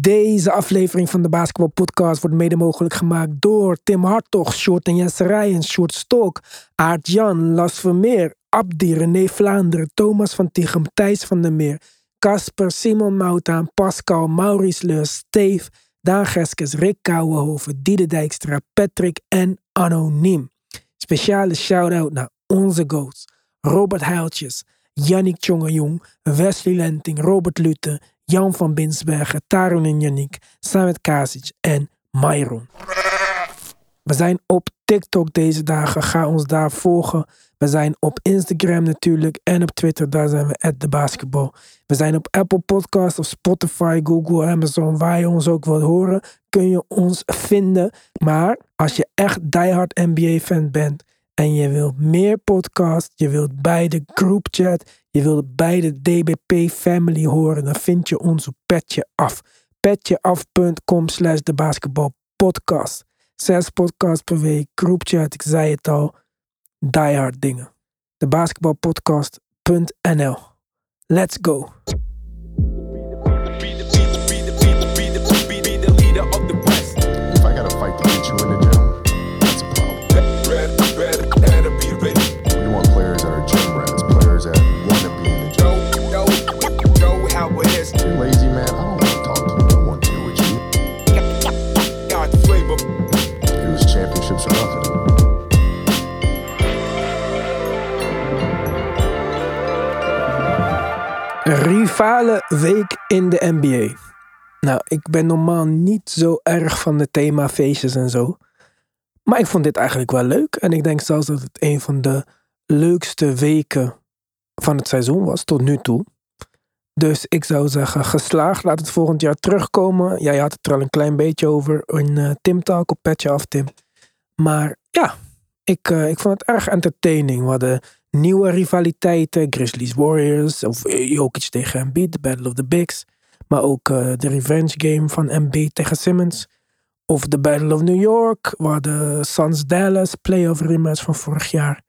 Deze aflevering van de Basketball Podcast wordt mede mogelijk gemaakt door Tim Hartog, Short en Rijen, Short Stok, Aart Jan, Las Vermeer, Abdi, René Vlaanderen, Thomas van Tichem, Thijs van der Meer, Casper, Simon Moutaan, Pascal, Maurice Leus, Steve, Daan Geskes, Rick Kouwenhoven, Diede Dijkstra, Patrick en Anoniem. Speciale shout-out naar onze goats. Robert Heiltjes, Yannick Tjongejong, Wesley Lenting, Robert Lutte, Jan van Binsbergen, Tarun en Yannick, Samet Kasic en Myron. We zijn op TikTok deze dagen. Ga ons daar volgen. We zijn op Instagram natuurlijk en op Twitter. Daar zijn we at de basketball. We zijn op Apple Podcasts of Spotify, Google, Amazon. Waar je ons ook wilt horen, kun je ons vinden. Maar als je echt diehard NBA fan bent en je wilt meer podcast, je wilt bij de groupchat, je wilt bij de DBP family horen, dan vind je ons op Petje Af. Petjeaf.com slash de basketbalpodcast. Zes podcasts per week, groupchat, ik zei het al, diehard dingen. De basketbalpodcast.nl. Let's go. Week in de NBA. Nou, ik ben normaal niet zo erg van de themafeestjes en zo. Maar ik vond dit eigenlijk wel leuk. En ik denk zelfs dat het een van de leukste weken van het seizoen was tot nu toe. Dus ik zou zeggen, geslaagd. Laat het volgend jaar terugkomen. Jij had het er al een klein beetje over in eh, Tim Talk op Petje Af, Tim. Maar ja, ik, eh, ik vond het erg entertaining. We hadden nieuwe rivaliteiten. Grizzlies Warriors. Of eh, Jokic tegen Embiid. The Battle of the Bigs. Maar ook eh, de revenge game van Embiid tegen Simmons. Of de Battle of New York. We hadden Suns Dallas. Playoff rematch van vorig jaar.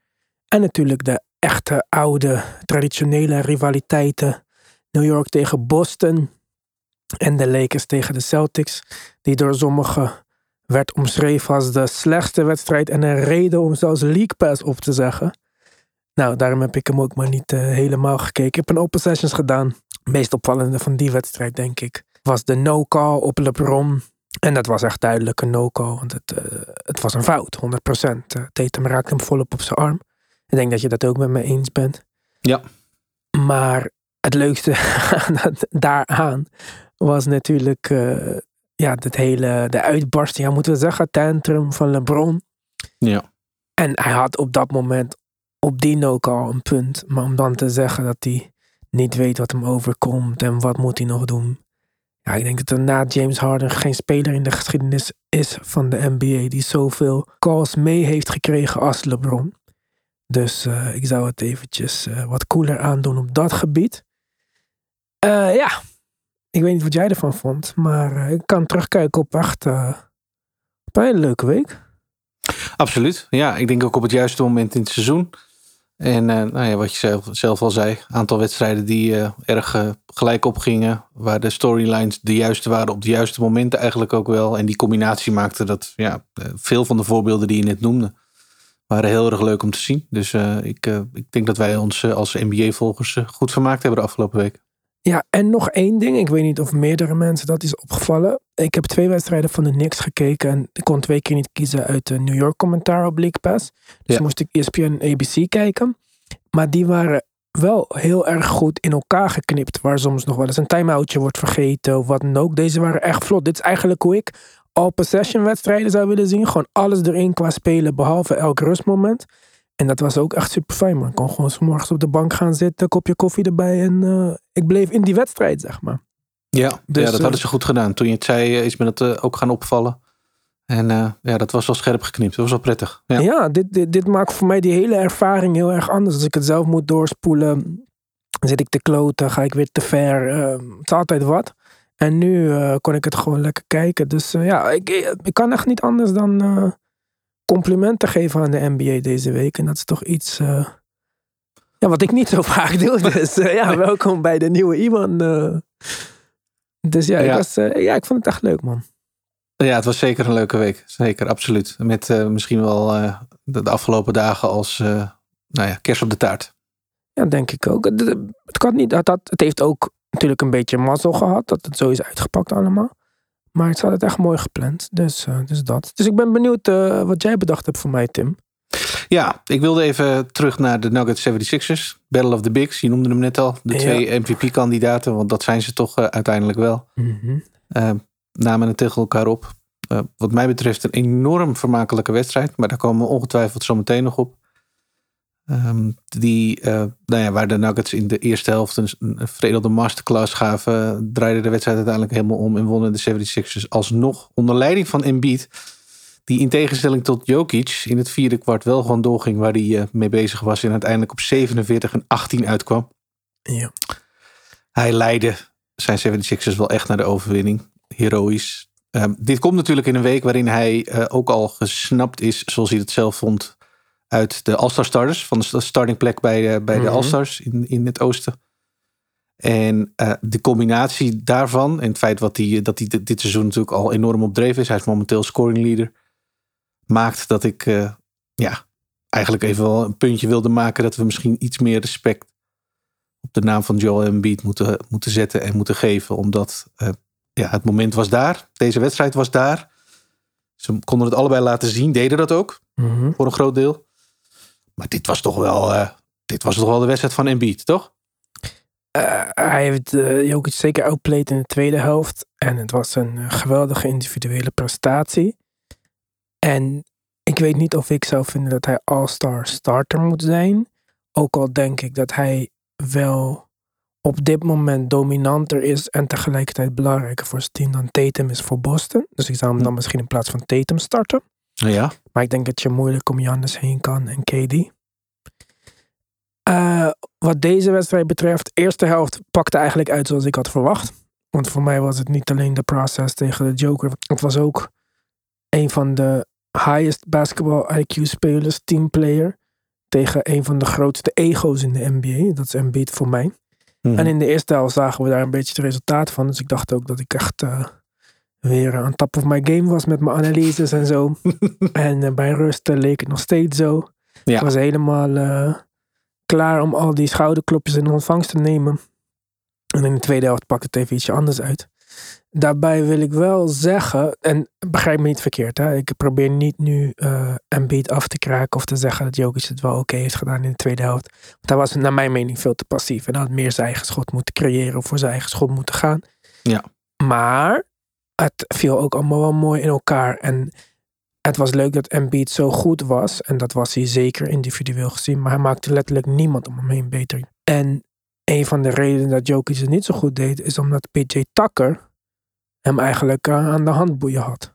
En natuurlijk de echte oude traditionele rivaliteiten. New York tegen Boston. En de Lakers tegen de Celtics. Die door sommigen werd omschreven als de slechtste wedstrijd en een reden om zelfs League Pass op te zeggen. Nou, daarom heb ik hem ook maar niet eh, helemaal gekeken. Ik heb een open sessions gedaan. Het meest opvallende van die wedstrijd, denk ik, was de no-call op LeBron. En dat was echt duidelijk een no-call, want het, eh, het was een fout, 100%. Uh, Tatum raakte hem volop op zijn arm. Ik denk dat je dat ook met me eens bent. Ja. Maar het leukste daaraan was natuurlijk eh, ja, het hele, de uitbarsting, ja, moeten we zeggen, tantrum van LeBron. Ja. En hij had op dat moment op die no-call een punt. Maar om dan te zeggen dat hij niet weet wat hem overkomt en wat moet hij nog doen. Ja, ik denk dat er na James Harden geen speler in de geschiedenis is van de NBA die zoveel calls mee heeft gekregen als LeBron. Dus eh, ik zou het eventjes eh, wat cooler aandoen op dat gebied. Eh, ja, ik weet niet wat jij ervan vond, maar ik kan terugkijken op echt eh, op een leuke week. Absoluut. Ja, ik denk ook op het juiste moment in het seizoen. En eh, nou ja, wat je zelf, al zei, aantal wedstrijden die eh, erg eh, gelijk opgingen. Waar de storylines de juiste waren op de juiste momenten eigenlijk ook wel. En die combinatie maakte dat ja, veel van de voorbeelden die je net noemde, waren heel erg leuk om te zien. Dus ik, ik denk dat wij ons als NBA-volgers goed vermaakt hebben de afgelopen week. Ja, en nog één ding. Ik weet niet of meerdere mensen dat is opgevallen. Ik heb twee wedstrijden van de Knicks gekeken. En ik kon twee keer niet kiezen uit de New York commentaar op League Pass. Dus Ja. moest ik ESPN en ABC kijken. Maar die waren wel heel erg goed in elkaar geknipt. Waar soms nog wel eens een time-outje wordt vergeten of wat dan ook. Deze waren echt vlot. Dit is eigenlijk hoe ik all possession wedstrijden zou willen zien. Gewoon alles erin qua spelen, behalve elk rustmoment. En dat was ook echt super fijn, man. Ik kon gewoon 's morgens op de bank gaan zitten, kopje koffie erbij. En eh, ik bleef in die wedstrijd, zeg maar. Ja, Dus, ja dat eh, hadden ze goed gedaan. Toen je het zei, eh, is me dat ook gaan opvallen. En ja, dat was wel scherp geknipt. Dat was wel prettig. Ja. Ja, dit, dit, dit maakt voor mij die hele ervaring heel erg anders. Als ik het zelf moet doorspoelen, zit ik te kloten, ga ik weer te ver. het is altijd wat. En nu kon ik het gewoon lekker kijken. Dus ja, ik, ik kan echt niet anders dan complimenten geven aan de NBA deze week. En dat is toch iets eh, ja, wat ik niet zo vaak doe. Dus eh, ja, welkom bij de nieuwe Iman. eh. Dus ja, Ik, Ja. was, eh, ja, ik vond het echt leuk, man. Ja, het was zeker een leuke week. Zeker, absoluut. Met misschien wel de, de afgelopen dagen als nou ja, kers op de taart. Ja, denk ik ook. Het, het, kan niet, had, het heeft ook natuurlijk een beetje mazzel gehad dat het zo is uitgepakt allemaal. Maar het had het echt mooi gepland. Dus, eh, dus dat. Dus ik ben benieuwd eh, wat jij bedacht hebt voor mij, Tim. Ja, ik wilde even terug naar de Nuggets 76ers. Battle of the Bigs, je noemde hem net al. De Ja. twee MVP-kandidaten, want dat zijn ze toch eh, uiteindelijk wel. Eh, namen het tegen elkaar op. Wat mij betreft een enorm vermakelijke wedstrijd. Maar daar komen we ongetwijfeld zo meteen nog op. Ehm, die, eh, nou ja, waar de Nuggets in de eerste helft een, een veredelde masterclass gaven, draaide de wedstrijd uiteindelijk helemaal om en wonnen de 76ers alsnog onder leiding van Embiid. Die in tegenstelling tot Jokic in het vierde kwart wel gewoon doorging waar hij eh, mee bezig was en uiteindelijk op 47 en 18 uitkwam. Ja. Hij leidde zijn 76ers wel echt naar de overwinning. Heroïs. Ehm, dit komt natuurlijk in een week waarin hij eh, ook al gesnapt is, zoals hij het zelf vond, uit de All-Star starters. Van de starting plek bij, bij de Mhm. All-Stars in, in het oosten. En eh, de combinatie daarvan en het feit wat hij, dat hij dit dit seizoen natuurlijk al enorm opdreven is. Hij is momenteel scoring leader. Maakt dat ik eh, ja, eigenlijk even wel een puntje wilde maken dat we misschien iets meer respect op de naam van Joel Embiid moeten, moeten zetten en moeten geven. Omdat eh, ja, het moment was daar. Deze wedstrijd was daar. Ze konden het allebei laten zien, deden dat ook Mhm. voor een groot deel. Maar dit was toch wel, eh, dit was toch wel de wedstrijd van Embiid, toch? Eh, hij heeft uh, Jokic zeker outplayed in de tweede helft. En het was een geweldige individuele prestatie. En ik weet niet of ik zou vinden dat hij all-star starter moet zijn. Ook al denk ik dat hij wel op dit moment dominanter is en tegelijkertijd belangrijker voor zijn team dan Tatum is voor Boston. Dus ik zou hem dan misschien in plaats van Tatum starten. Ja. Maar ik denk dat je moeilijk om Jannes heen kan en KD. Uh, wat deze wedstrijd betreft, eerste helft pakte eigenlijk uit zoals ik had verwacht. Want voor mij was het niet alleen de process tegen de Joker. Het was ook een van de highest basketball IQ spelers, teamplayer. Tegen een van de grootste ego's in de NBA. Dat is Embiid voor mij. Mhm. En in de eerste helft zagen we daar een beetje het resultaat van. Dus ik dacht ook dat ik echt uh, weer aan top of my game was met mijn analyses en zo. en uh, bij rust leek het nog steeds zo. Ja. Ik was helemaal uh, klaar om al die schouderklopjes in ontvangst te nemen. En in de tweede helft pakte het even ietsje anders uit. Daarbij wil ik wel zeggen, en begrijp me niet verkeerd, hè? ik probeer niet nu uh, Embiid af te kraken of te zeggen dat Jokic het wel oké okay heeft gedaan in de tweede helft. Want hij was naar mijn mening veel te passief en had meer zijn eigen schot moeten creëren of voor zijn eigen schot moeten gaan. Ja. Maar het viel ook allemaal wel mooi in elkaar en het was leuk dat Embiid zo goed was en dat was hij zeker individueel gezien, maar hij maakte letterlijk niemand om hem heen beter. En een van de redenen dat Jokic het niet zo goed deed is omdat PJ Tucker hem eigenlijk uh, aan de handboeien had.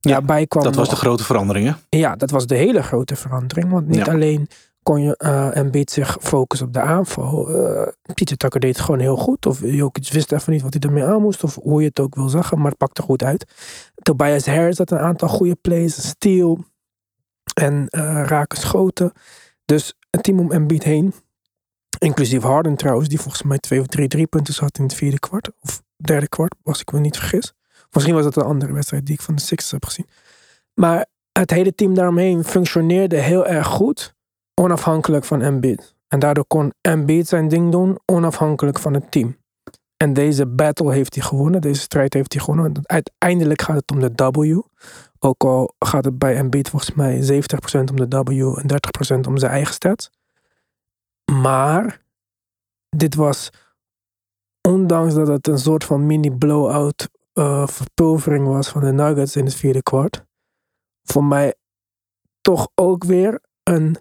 Ja, Daarbij kwam dat was de grote verandering, hè? Ja, dat was de hele grote verandering. Want niet Ja. alleen kon je uh, Embiid zich focussen op de aanval. Uh, Pieter Tucker deed het gewoon heel goed. Of Jokic wist even niet wat hij ermee aan moest. Of hoe je het ook wil zeggen. Maar het pakte goed uit. Tobias Harris had een aantal goede plays. Een steal. En uh, raken schoten. Dus het team om Embiid heen. Inclusief Harden trouwens. Die volgens mij twee of drie drie punten had in het vierde kwart. Of derde kwart, als ik me niet vergis. Misschien was het een andere wedstrijd die ik van de Sixers heb gezien. Maar het hele team daaromheen functioneerde heel erg goed. Onafhankelijk van Embiid. En daardoor kon Embiid zijn ding doen. Onafhankelijk van het team. En deze battle heeft hij gewonnen. Deze strijd heeft hij gewonnen. Uiteindelijk gaat het om de W. Ook al gaat het bij Embiid volgens mij 70% om de W en 30% om zijn eigen stats. Maar dit was, ondanks dat het een soort van mini-blowout uh, verpulvering was van de Nuggets in het vierde kwart, voor mij toch ook weer een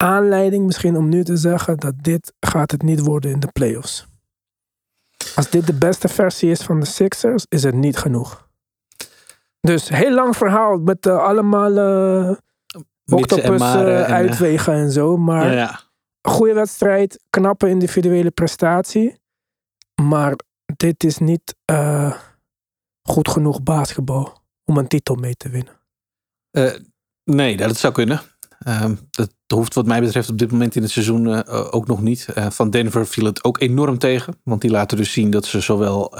aanleiding misschien om nu te zeggen dat dit gaat het niet worden in de playoffs. Als dit de beste versie is van de Sixers, is het niet genoeg. Dus heel lang verhaal met uh, allemaal uh, octopus uh, uitwegen en zo. Maar ja, ja. goede wedstrijd, knappe individuele prestatie. Maar dit is niet goed genoeg basketbal om een titel mee te winnen. Nee, dat zou kunnen. Dat hoeft wat mij betreft op dit moment in het seizoen uh, ook nog niet. van Denver viel het ook enorm tegen. Want die laten dus zien dat ze zowel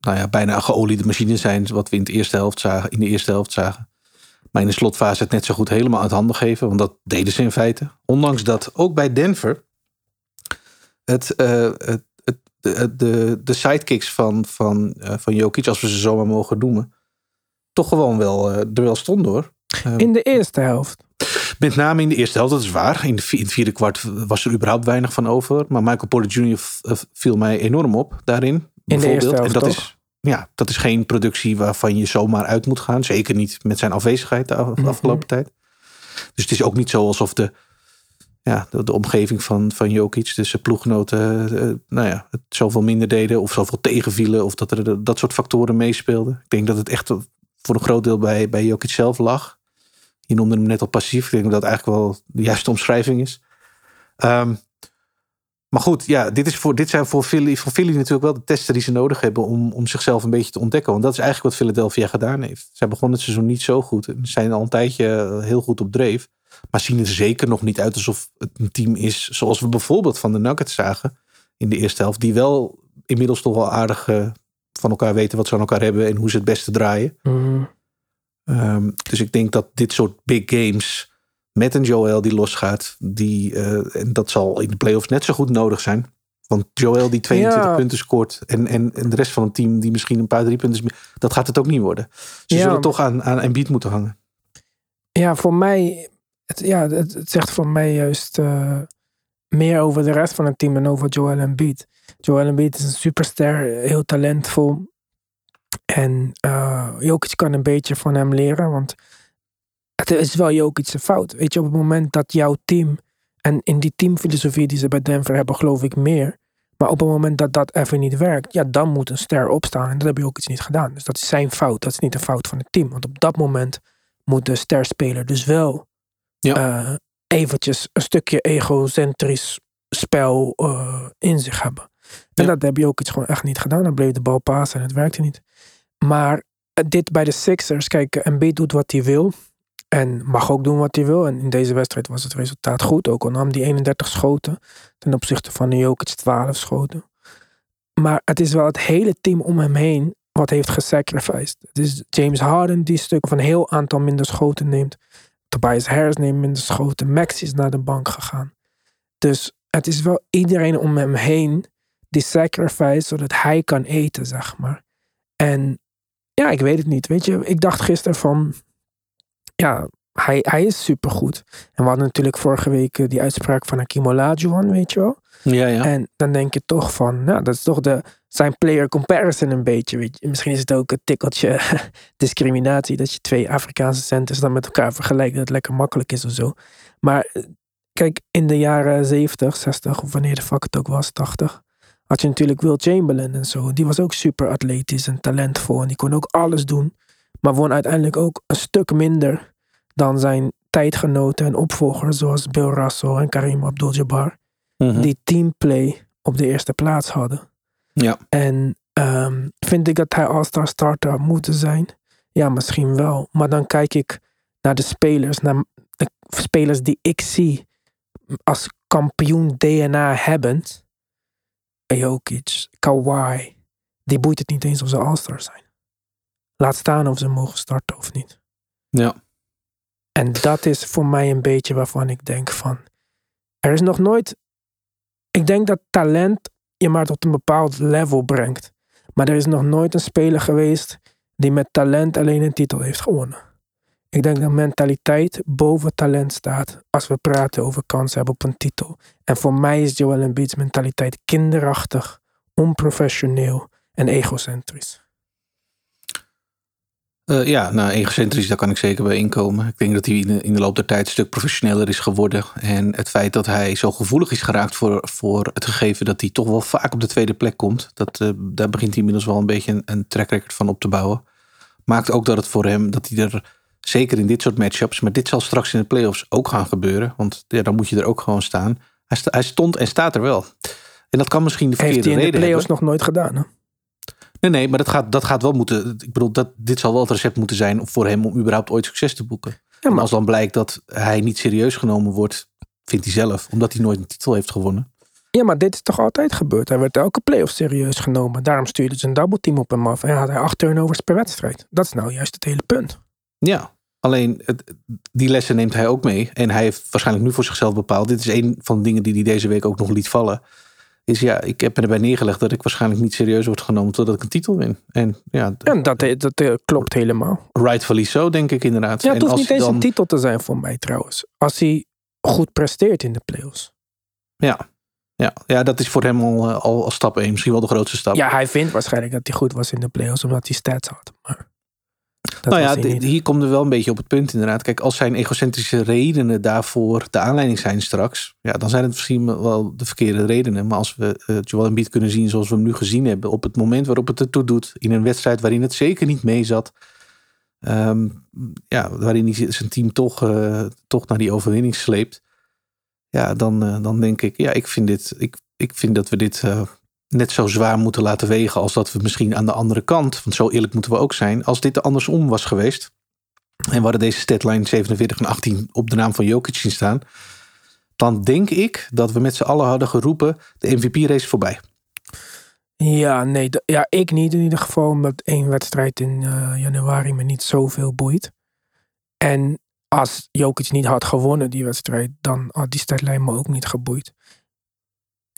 nou ja, bijna geoliede machines zijn. Wat we in de eerste helft zagen. In de eerste helft zagen. Maar in de slotfase het net zo goed helemaal uit handen geven. Want dat deden ze in feite. Ondanks dat ook bij Denver het, het, de, de, de sidekicks van, van, van Jokic, als we ze zo maar mogen noemen, toch gewoon wel er wel stonden hoor. in de eerste helft. Met name in de eerste helft, dat is waar. In, de, in het vierde kwart was er überhaupt weinig van over. Maar Michael Porter Jr. viel mij enorm op daarin. In de eerste helft, en dat toch? is ja, dat is geen productie waarvan je zomaar uit moet gaan. Zeker niet met zijn afwezigheid de afgelopen mm -hmm. tijd. Dus het is ook niet zo alsof de, ja, de, de omgeving van, van Jokic, dus zijn ploeggenoten, uh, nou ja, het zoveel minder deden of zoveel tegenvielen. Of dat er dat soort factoren meespeelden. Ik denk dat het echt voor een groot deel bij, bij Jokic zelf lag. Je noemde hem net al passief. Ik denk dat dat eigenlijk wel de juiste omschrijving is. Um, maar goed, ja, dit, is voor, dit zijn voor Philly, voor Philly natuurlijk wel de testen die ze nodig hebben om, om zichzelf een beetje te ontdekken. Want dat is eigenlijk wat Philadelphia gedaan heeft. Ze begonnen het seizoen niet zo goed. Ze zijn al een tijdje heel goed op dreef. Maar zien er zeker nog niet uit alsof het een team is zoals we bijvoorbeeld van de Nuggets zagen in de eerste helft. Die wel inmiddels toch wel aardig uh, van elkaar weten wat ze aan elkaar hebben en hoe ze het beste draaien. Mm. Um, dus ik denk dat dit soort big games met een Joel die losgaat. Die, uh, en dat zal in de playoffs net zo goed nodig zijn. Want Joel die 22 ja. punten scoort. En, en, en de rest van het team die misschien een paar drie punten. Dat gaat het ook niet worden. Ze ja. zullen toch aan, aan Embiid moeten hangen. Ja, voor mij. Het, ja, het, het zegt voor mij juist uh, meer over de rest van het team. En over Joel Embiid. Joel Embiid is een superster. Heel talentvol. En uh, Jokic kan een beetje van hem leren. Want het is wel Jokic zijn fout. Weet je, op het moment dat jouw team, en in die teamfilosofie die ze bij Denver hebben, geloof ik meer. Maar op het moment dat dat even niet werkt, ja, dan moet een ster opstaan. En dat heb Jokic niet gedaan. Dus dat is zijn fout. Dat is niet de fout van het team. Want op dat moment moet de sterspeler dus wel ja. uh, eventjes een stukje egocentrisch spel uh, in zich hebben. En ja. dat heb Jokic gewoon echt niet gedaan. Dan bleef de bal passen en het werkte niet. Maar dit bij de Sixers, kijk, Embiid doet wat hij wil. En mag ook doen wat hij wil. En in deze wedstrijd was het resultaat goed. Ook al nam die 31 schoten. Ten opzichte van de Jokic 12 schoten. Maar het is wel het hele team om hem heen wat heeft gesacrificed. Het is James Harden die stuk van een heel aantal minder schoten neemt. Tobias Harris neemt minder schoten. Max is naar de bank gegaan. Dus het is wel iedereen om hem heen die sacrifice zodat hij kan eten, zeg maar. En ja, ik weet het niet. Weet je, ik dacht gisteren van ja, hij, hij is supergoed. En we hadden natuurlijk vorige week die uitspraak van Hakim Olajuwon, weet je wel. Ja, ja. En dan denk je toch van, nou, dat is toch de, zijn player comparison een beetje. Weet je. Misschien is het ook een tikkeltje discriminatie dat je twee Afrikaanse centers dan met elkaar vergelijkt. Dat het lekker makkelijk is of zo. Maar kijk, in de jaren 70, 60 of wanneer de fuck het ook was, 80 had je natuurlijk Will Chamberlain en zo. Die was ook super atletisch en talentvol en die kon ook alles doen. Maar won uiteindelijk ook een stuk minder dan zijn tijdgenoten en opvolgers zoals Bill Russell en Karim Abdul-Jabbar. Mhm. Mm -hmm. Die teamplay op de eerste plaats hadden. Ja. En um, vind ik dat hij All-Star starter had moeten zijn? Ja, misschien wel. Maar dan kijk ik naar de spelers, naar de spelers die ik zie als kampioen DNA hebbend. Jokic, Kawhi. Die boeit het niet eens of ze All-Star zijn. Laat staan of ze mogen starten of niet. Ja. En dat is voor mij een beetje waarvan ik denk van... Er is nog nooit... Ik denk dat talent je maar tot een bepaald level brengt. Maar er is nog nooit een speler geweest die met talent alleen een titel heeft gewonnen. Ik denk dat mentaliteit boven talent staat als we praten over kansen hebben op een titel. En voor mij is Joel Embiid's mentaliteit kinderachtig, onprofessioneel en egocentrisch. Uh, ja, nou, egocentrisch, daar kan ik zeker bij inkomen. Ik denk dat hij in de, in de loop der tijd een stuk professioneler is geworden. En het feit dat hij zo gevoelig is geraakt voor, voor het gegeven dat hij toch wel vaak op de tweede plek komt. Dat, uh, daar begint hij inmiddels wel een beetje een, een track record van op te bouwen. Maakt ook dat het voor hem, dat hij er zeker in dit soort matchups, maar dit zal straks in de playoffs ook gaan gebeuren. Want ja, dan moet je er ook gewoon staan. Hij, hij stond en staat er wel. En dat kan misschien de verkeerde reden Heeft hij in de playoffs hebben. nog nooit gedaan, hè? Nee, nee, maar dat gaat, dat gaat wel moeten. Ik bedoel, dat, dit zal wel het recept moeten zijn voor hem om überhaupt ooit succes te boeken. Ja, maar als dan blijkt dat hij niet serieus genomen wordt, vindt hij zelf, omdat hij nooit een titel heeft gewonnen. Ja, maar dit is toch altijd gebeurd? Hij werd elke playoff serieus genomen. Daarom stuurde ze een double team op hem af. En had hij acht turnovers per wedstrijd. Dat is nou juist het hele punt. Ja, alleen het- die lessen neemt hij ook mee. En hij heeft waarschijnlijk nu voor zichzelf bepaald. Dit is een van de dingen die hij deze week ook nog liet vallen. Is ja, ik heb me erbij neergelegd dat ik waarschijnlijk niet serieus word genomen totdat ik een titel win. En ja, En dat, dat, eh, klopt helemaal. rightfully so, denk ik inderdaad. Ja, het en hoeft als niet eens dan, een titel te zijn voor mij trouwens. Als hij goed presteert in de playoffs. Ja, ja, ja, dat is voor hem al, eh, al, al stap 1. Misschien wel de grootste stap. Ja, hij vindt waarschijnlijk dat hij goed was in de playoffs. Omdat hij stats had. Maar dat nou ja, hier komt er wel een beetje op het punt inderdaad. Kijk, als zijn egocentrische redenen daarvoor de aanleiding zijn straks. Ja, dan zijn het misschien wel de verkeerde redenen. Maar als we uh, Joel Embiid kunnen zien zoals we hem nu gezien hebben. Op het moment waarop het ertoe doet. In een wedstrijd waarin het zeker niet mee zat. ehm, ja, waarin hij zijn team toch, eh, toch naar die overwinning sleept. Ja, dan, eh, dan denk ik, ja, ik vind, dit, ik, ik vind dat we dit eh, net zo zwaar moeten laten wegen als dat we misschien aan de andere kant, want zo eerlijk moeten we ook zijn, als dit andersom was geweest. En we deze statline 47 en 18 op de naam van Jokic zien staan. Dan denk ik dat we met z'n allen hadden geroepen, de MVP-race voorbij. Ja, nee. Ja, ik niet in ieder geval. Omdat één wedstrijd in eh, januari me niet zoveel boeit. En als Jokic niet had gewonnen die wedstrijd, dan had die statline me ook niet geboeid.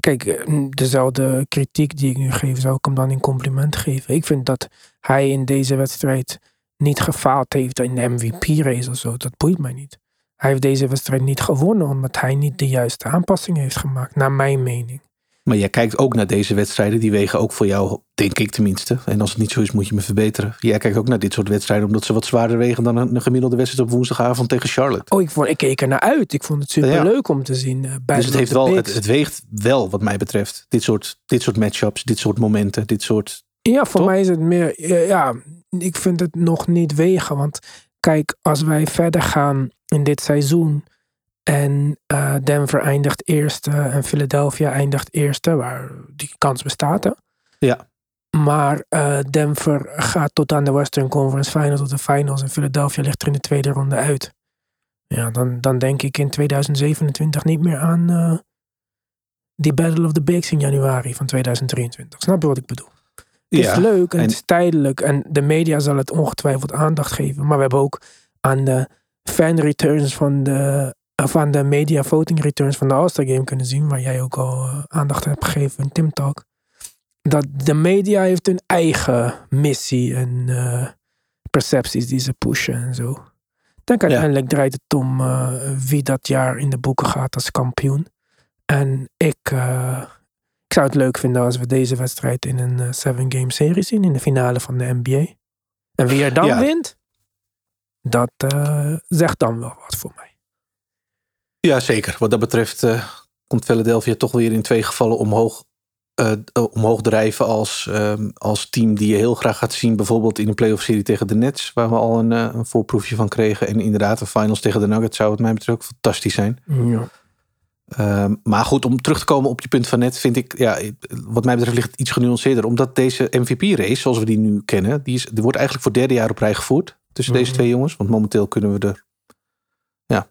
Kijk, eh, dezelfde kritiek die ik nu geef, zou ik hem dan in compliment geven. Ik vind dat hij in deze wedstrijd niet gefaald heeft in de MVP-race of zo. Dat boeit mij niet. Hij heeft deze wedstrijd niet gewonnen omdat hij niet de juiste aanpassing heeft gemaakt, naar mijn mening. Maar jij kijkt ook naar deze wedstrijden. Die wegen ook voor jou, denk ik tenminste. En als het niet zo is, moet je me verbeteren. Jij kijkt ook naar dit soort wedstrijden. Omdat ze wat zwaarder wegen dan een, gemiddelde wedstrijd op woensdagavond tegen Charlotte. Oh, ik, vond, ik keek er naar uit. Ik vond het super Ja. leuk om te zien. eh, bij dus het, heeft wel, het, het weegt wel, wat mij betreft. Dit soort, dit soort matchups, dit soort momenten, dit soort... Ja, voor mij is het meer. eh, Ja, ik vind het nog niet wegen. Want kijk, als wij verder gaan in dit seizoen. En eh, Denver eindigt eerste en Philadelphia eindigt eerste, waar die kans bestaat. Hè? Ja. Maar eh, Denver gaat tot aan de Western Conference Finals, tot de finals. En Philadelphia ligt er in de tweede ronde uit. Ja, dan, dan denk ik in 2027 niet meer aan eh, die Battle of the Bigs in januari van 2023. Snap je wat ik bedoel? Het is leuk en, en- het is tijdelijk. En de media zal het ongetwijfeld aandacht geven. Maar we hebben ook aan de fan returns van de, aan de media voting returns van de All-Star Game kunnen zien. Waar jij ook al eh, aandacht hebt gegeven in Tim Talk. Dat de media heeft hun eigen missie en eh, percepties die ze pushen en zo. Ik denk uiteindelijk draait het om eh, wie dat jaar in de boeken gaat als kampioen. En ik, ik zou het leuk vinden als we deze wedstrijd in een eh, seven-game serie zien. In de finale van de NBA. En wie er dan Ja. wint, dat zegt dan wel wat voor mij. Ja, zeker. Wat dat betreft eh, komt Philadelphia toch weer in twee gevallen omhoog, eh, eh, omhoog drijven als, ehm, als team die je heel graag gaat zien. Bijvoorbeeld in een playoff serie tegen de Nets, waar we al een, een voorproefje van kregen. En inderdaad, een finals tegen de Nuggets zou het mij betreft ook fantastisch zijn. Ja. Ehm, maar goed, om terug te komen op je punt van net, vind ik, ja, wat mij betreft ligt het iets genuanceerder. Omdat deze MVP-race, zoals we die nu kennen, die, is, die wordt eigenlijk voor derde jaar op rij gevoerd tussen deze Mhm. twee jongens. Want momenteel kunnen we er,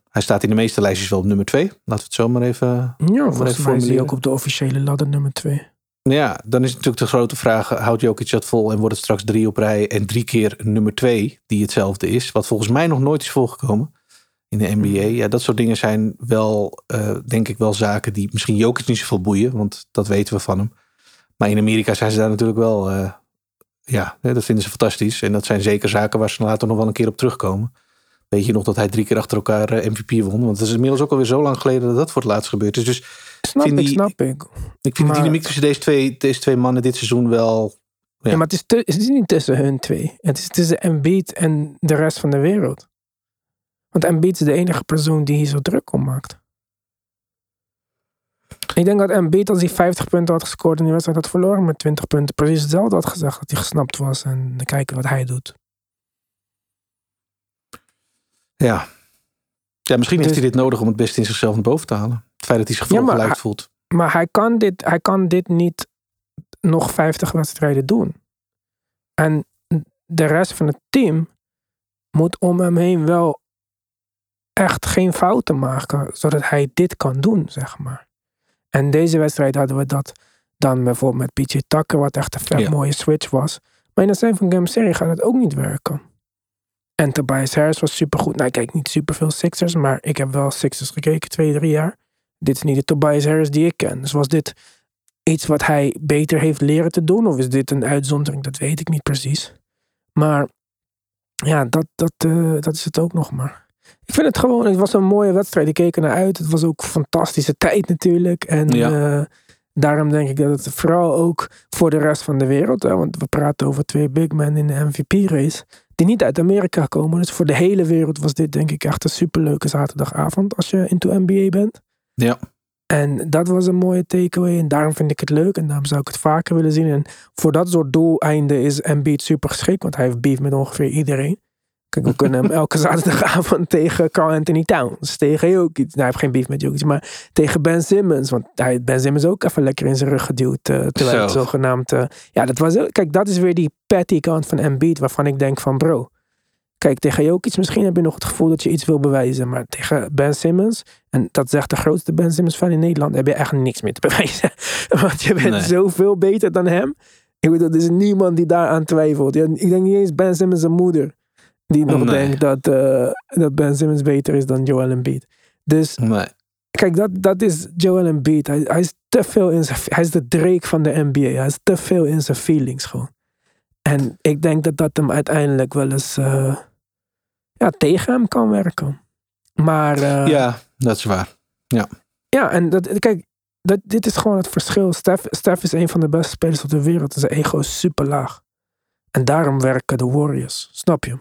hij staat in de meeste lijstjes wel op nummer twee. Laten we het zo maar even Ja, volgens mij is hij ook op de officiële ladder nummer twee. ja, dan is natuurlijk de grote vraag: houdt Jokic dat vol en wordt het straks drie op rij en drie keer nummer twee, die hetzelfde is? Wat volgens mij nog nooit is voorgekomen in de NBA. Ja, dat soort dingen zijn wel, eh, denk ik, wel zaken die misschien Jokic niet zoveel boeien, want dat weten we van hem. Maar in Amerika zijn ze daar natuurlijk wel, eh, ja, dat vinden ze fantastisch. En dat zijn zeker zaken waar ze later nog wel een keer op terugkomen. Weet je nog dat hij drie keer achter elkaar eh, MVP won? Want het is inmiddels ook alweer zo lang geleden dat dat voor het laatst gebeurd is. Dus Snap Vind ik, die- snap ik. ik vind Maar- de dynamiek tussen deze twee, deze twee mannen dit seizoen wel Ja. maar het is, te- het is niet tussen hun twee. Het is tussen Embiid en de rest van de wereld. Want Embiid is de enige persoon die hier zo druk om maakt. Ik denk dat Embiid als hij 50 punten had gescoord in die wedstrijd had verloren met 20 punten. Precies hetzelfde had gezegd dat hij gesnapt was en kijken wat hij doet. Ja. Ja, misschien heeft Dus- hij dit nodig om het beste in zichzelf naar boven te halen. Het feit dat hij zich Ja, verongelijkt hij- voelt. Maar hij kan, dit, hij kan dit niet nog 50 wedstrijden doen. En de rest van het team moet om hem heen wel echt geen fouten maken, zodat hij dit kan doen, zeg maar. En deze wedstrijd hadden we dat dan bijvoorbeeld met PJ Tucker, wat echt een vet Ja. mooie switch was. Maar in de zijn van Game Serie gaat het ook niet werken. En Tobias Harris was supergoed. Nou, ik kijk niet superveel Sixers, maar ik heb wel Sixers gekeken, twee, drie jaar. Dit is niet de Tobias Harris die ik ken. Dus was dit iets wat hij beter heeft leren te doen? Of is dit een uitzondering? Dat weet ik niet precies. Maar ja, dat, dat, eh, dat is het ook nog maar. Ik vind het gewoon, het was een mooie wedstrijd. Ik keek er naar uit. Het was ook een fantastische tijd natuurlijk. En Ja. eh, daarom denk ik dat het vooral ook voor de rest van de wereld, hè, want we praten over twee big men in de MVP-race, die niet uit Amerika komen. Dus voor de hele wereld was dit denk ik echt een superleuke zaterdagavond als je into NBA bent. Ja. En dat was een mooie takeaway. En daarom vind ik het leuk. En daarom zou ik het vaker willen zien. En voor dat soort doeleinden is Embiid super geschikt. Want hij heeft beef met ongeveer iedereen. Kijk, we kunnen hem elke zaterdagavond tegen Carl Anthony Towns. Tegen Jokic. Nou, hij heeft geen beef met Jokic. Maar tegen Ben Simmons. Want hij heeft Ben Simmons ook even lekker in zijn rug geduwd. eh, terwijl het zogenaamd... eh, ja, dat was... Kijk, dat is weer die petty kant van Embiid. Waarvan ik denk van bro... Kijk, tegen Jokic misschien heb je nog het gevoel dat je iets wil bewijzen. Maar tegen Ben Simmons, en dat zegt de grootste Ben Simmons fan in Nederland, heb je echt niks meer te bewijzen. Want je bent Nee. zoveel beter dan hem. Ik bedoel, er is niemand die daaraan twijfelt. Ik denk niet eens Ben Simmons' zijn moeder. Die nog Nee. denkt dat, eh, dat Ben Simmons beter is dan Joel Embiid. Dus Nee. kijk, dat, dat is Joel Embiid. Hij, hij is te veel in zijn... Hij is de Drake van de NBA. Hij is te veel in zijn feelings gewoon. En ik denk dat dat hem uiteindelijk wel eens eh, ja, tegen hem kan werken. Maar eh, Ja, dat is waar. ja, en dat, kijk, dat, dit is gewoon het verschil. Steph, Steph is een van de beste spelers op de wereld. Zijn ego is super laag. En daarom werken de Warriors. Snap je?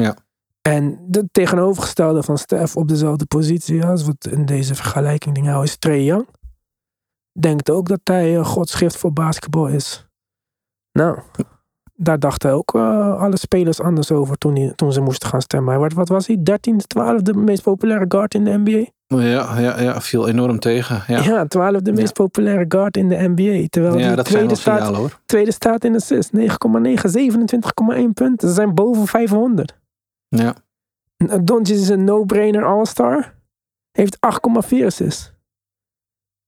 Ja. En de tegenovergestelde van Steph op dezelfde positie als wat in deze vergelijking ding hou is Trae Young. Denkt ook dat hij eh, godsgift voor basketbal is. Nou, daar dachten ook eh, alle spelers anders over toen, hij, toen ze moesten gaan stemmen. Hij werd, wat was hij? 13e, 12e meest populaire guard in de NBA? Ja, ja, ja, viel enorm tegen. Ja, Ja, twaalfde meest populaire guard in de NBA. Terwijl ja die tweede, staat, hoor. tweede staat in assist. 9,9, 27,1 punten. Ze zijn boven 500. Ja. Doncic is een no-brainer all-star. Heeft 8,4 assists.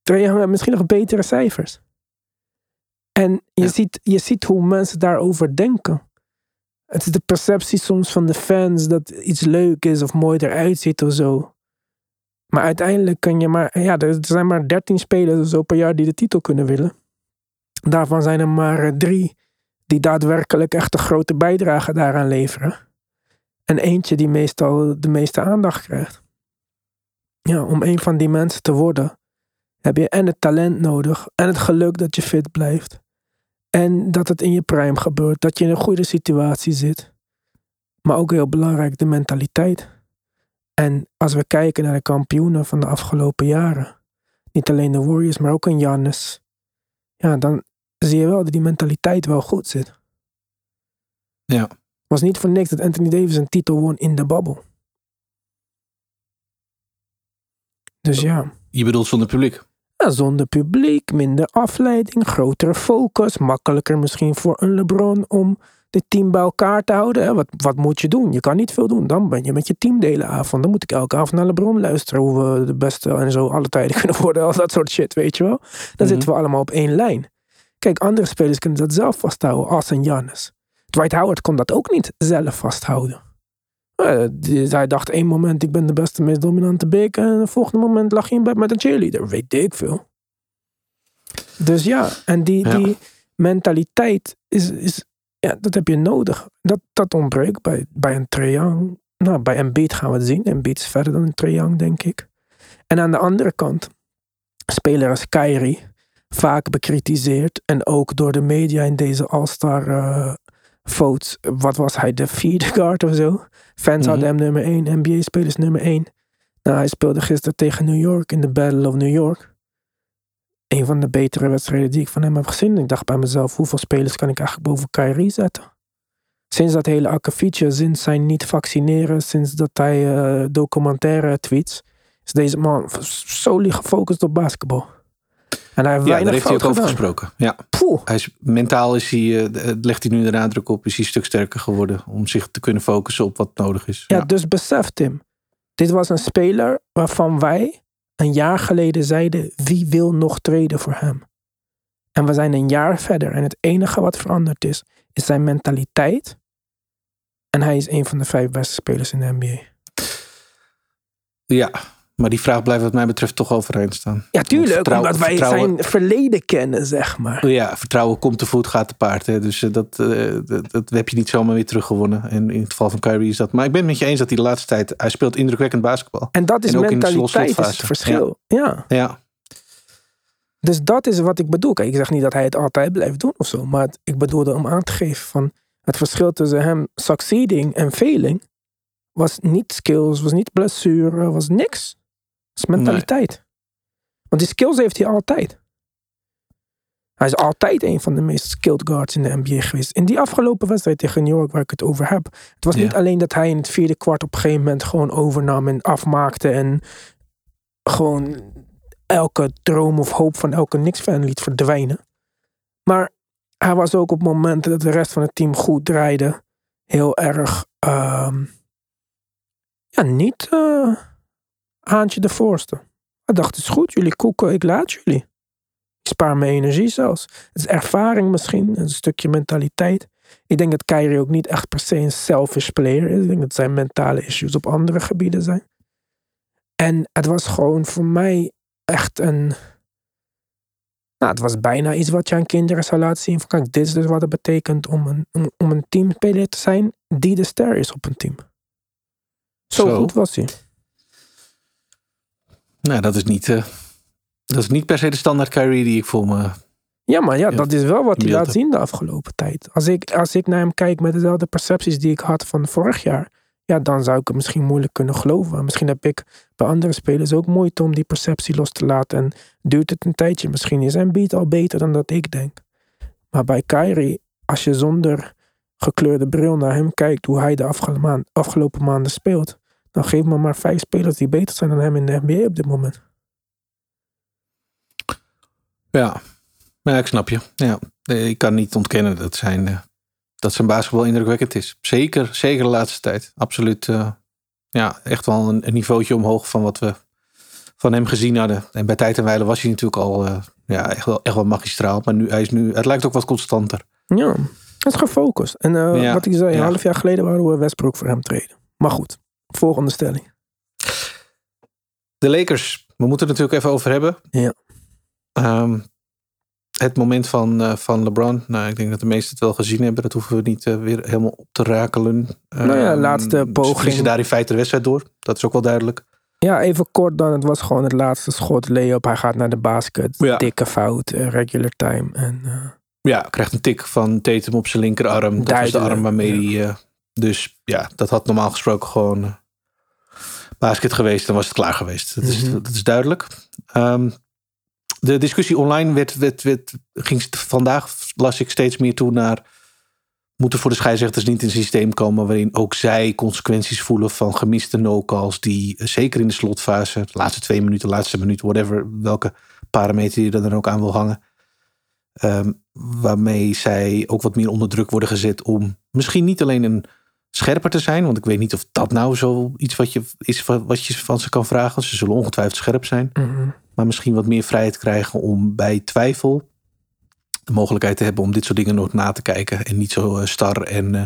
Trae Young heeft misschien nog betere cijfers. En je, Ja. ziet, je ziet hoe mensen daarover denken. Het is de perceptie soms van de fans dat iets leuk is of mooi eruit ziet of zo. Maar uiteindelijk kan je maar, ja, er zijn maar 13 spelers of zo per jaar die de titel kunnen willen. Daarvan zijn er maar eh, drie die daadwerkelijk echt een grote bijdrage daaraan leveren. En eentje die meestal de meeste aandacht krijgt. Ja, om een van die mensen te worden, heb je en het talent nodig en het geluk dat je fit blijft. En dat het in je prime gebeurt, dat je in een goede situatie zit. Maar ook heel belangrijk, de mentaliteit. En als we kijken naar de kampioenen van de afgelopen jaren, niet alleen de Warriors, maar ook een Giannis, ja, dan zie je wel dat die mentaliteit wel goed zit. Ja. Was niet voor niks dat Anthony Davis een titel won in de babbel. Dus ja. Je bedoelt zonder publiek. Ja, zonder publiek, minder afleiding, grotere focus, makkelijker misschien voor een LeBron om dit team bij elkaar te houden. Wat, wat moet je doen? Je kan niet veel doen. Dan ben je met je team de hele avond. Dan moet ik elke avond naar LeBron luisteren hoe we de beste en zo alle tijden kunnen worden. Al dat soort shit, weet je wel. Dan zitten we allemaal op één lijn. Kijk, andere spelers kunnen dat zelf vasthouden, als een Giannis. Dwight Howard kon dat ook niet zelf vasthouden. Eh, die- hij dacht één moment, ik ben de beste, meest dominante big. En het volgende moment lag hij in bed met een cheerleader. Weet ik veel. Dus ja, en die, Ja. die mentaliteit is, is, ja, dat heb je nodig. Dat, dat ontbreekt bij, bij een Young. Nou, bij Embiid gaan we het zien. Embiid is verder dan een Young, denk ik. En aan de andere kant, speler als Kyrie, vaak bekritiseerd. En ook door de media in deze All-Star eh, votes. Wat was hij, de vierde guard of zo? Fans Mhm. hadden hem nummer 1, NBA-spelers nummer 1. Nou, hij speelde gisteren tegen New York in de Battle of New York. Een van de betere wedstrijden die ik van hem heb gezien. Ik dacht bij mezelf, hoeveel spelers kan ik eigenlijk boven Kyrie zetten? Sinds dat hele akkefietje, sinds zijn niet vaccineren, sinds dat hij eh, documentaire tweets, is deze man solely gefocust op basketbal. En Ja, daar weinig heeft hij ook over gesproken. Ja. Poeh. Hij is, mentaal is hij, eh, legt hij nu de nadruk op, is hij een stuk sterker geworden om zich te kunnen focussen op wat nodig is. Ja, dus besef Tim. Dit was een speler waarvan wij een jaar geleden zeiden: wie wil nog treden voor hem? En we zijn een jaar verder en het enige wat veranderd is, is zijn mentaliteit. En hij is een van de vijf beste spelers in de NBA. Ja, maar die vraag blijft wat mij betreft toch overeind staan. Ja, tuurlijk, omdat wij vertrouwen- zijn verleden kennen, zeg maar. Ja, vertrouwen komt te voet, gaat te paard. Hè. Dus eh, dat, eh, dat, dat heb je niet zomaar weer teruggewonnen. En in het geval van Kyrie is dat. Maar ik ben het met je eens dat hij de laatste tijd... Hij speelt indrukwekkend basketbal. En dat is En ook in de mentaliteit, is het verschil. Ja. Ja, Dus dat is wat ik bedoel. Kijk, ik zeg niet dat hij het altijd blijft doen of zo. Maar ik bedoelde om aan te geven van... Het verschil tussen hem succeeding en failing... was niet skills, was niet blessure, was niks. Het is mentaliteit. Want die skills heeft hij altijd. Hij is altijd een van de meest skilled guards in de NBA geweest. In die afgelopen wedstrijd tegen New York waar ik het over heb. Het was Ja. niet alleen dat hij in het vierde kwart op een gegeven moment gewoon overnam en afmaakte. En gewoon elke droom of hoop van elke Knicks-fan liet verdwijnen. Maar hij was ook op momenten dat de rest van het team goed draaide. Heel erg, ehm, ja, niet eh haantje de voorste. Hij dacht, het is goed, jullie koeken, ik laat jullie. Ik spaar mijn energie zelfs. Het is ervaring misschien, een stukje mentaliteit. Ik denk dat Kyrie ook niet echt per se een selfish player is. Ik denk dat zijn mentale issues op andere gebieden zijn. En het was gewoon voor mij echt een. Nou, het was bijna iets wat je aan kinderen zou laten zien. Van kijk, dit is dus wat het betekent om een, om, om een teamspeler te zijn die de ster is op een team. Zo, Zo. goed was hij. Nou dat is niet... eh, dat is niet per se de standaard Kyrie die ik voor me... Ja, maar ja, dat is wel wat hij laat zien de afgelopen tijd. Als ik, als ik naar hem kijk met dezelfde percepties die ik had van vorig jaar, ja, dan zou ik het misschien moeilijk kunnen geloven. Misschien heb ik bij andere spelers ook moeite om die perceptie los te laten en duurt het een tijdje. Misschien is Embiid al beter dan dat ik denk. Maar bij Kyrie, als je zonder gekleurde bril naar hem kijkt, hoe hij de afgelopen maanden speelt, dan geef me maar vijf spelers die beter zijn dan hem in de NBA op dit moment. Ja, ja ik snap je. Ja. Ik kan niet ontkennen dat zijn, eh, dat zijn basketbal indrukwekkend is. Zeker, zeker de laatste tijd. Absoluut. eh, ja, echt wel een, een niveautje omhoog van wat we van hem gezien hadden. En bij tijd en wijle was hij natuurlijk al eh, ja, echt, wel, echt wel magistraal. Maar nu, hij is nu, het lijkt ook wat constanter. Ja, het is gefocust. En Ja, wat ik zei, een ja. half jaar geleden wouden we Westbrook voor hem treden. Maar goed, volgende stelling. De Lakers, we moeten het natuurlijk even over hebben. Ja. Ehm, het moment van, eh, van LeBron. Nou, ik denk dat de meesten het wel gezien hebben. Dat hoeven we niet eh, weer helemaal op te rakelen. Nou ja, Ehm, laatste ze poging. verliezen daar in feite de wedstrijd door. Dat is ook wel duidelijk. Ja, even kort dan. Het was gewoon het laatste schot. Layup, hij gaat naar de basket. Ja. Dikke fout, eh, regular time. En Ja, krijgt een tik van Tatum op zijn linkerarm. Dat was de arm waarmee ja. hij... dus ja, dat had normaal gesproken gewoon basket geweest. Dan was het klaar geweest. Dat, is, Mhm. dat is duidelijk. Ehm, de discussie online werd, werd, werd, ging vandaag, las ik steeds meer toe naar... Moet er voor de scheidsrechters niet een systeem komen... waarin ook zij consequenties voelen van gemiste no-calls... die eh, zeker in de slotfase, de laatste twee minuten, laatste minuut... whatever, welke parameter je er dan ook aan wil hangen... Ehm, waarmee zij ook wat meer onder druk worden gezet om misschien niet alleen een scherper te zijn, want ik weet niet of dat nou zo iets wat je, is van- wat je van ze kan vragen. Ze zullen ongetwijfeld scherp zijn, mhm. maar misschien wat meer vrijheid krijgen om bij twijfel de mogelijkheid te hebben om dit soort dingen nog na te kijken en niet zo eh, star en eh,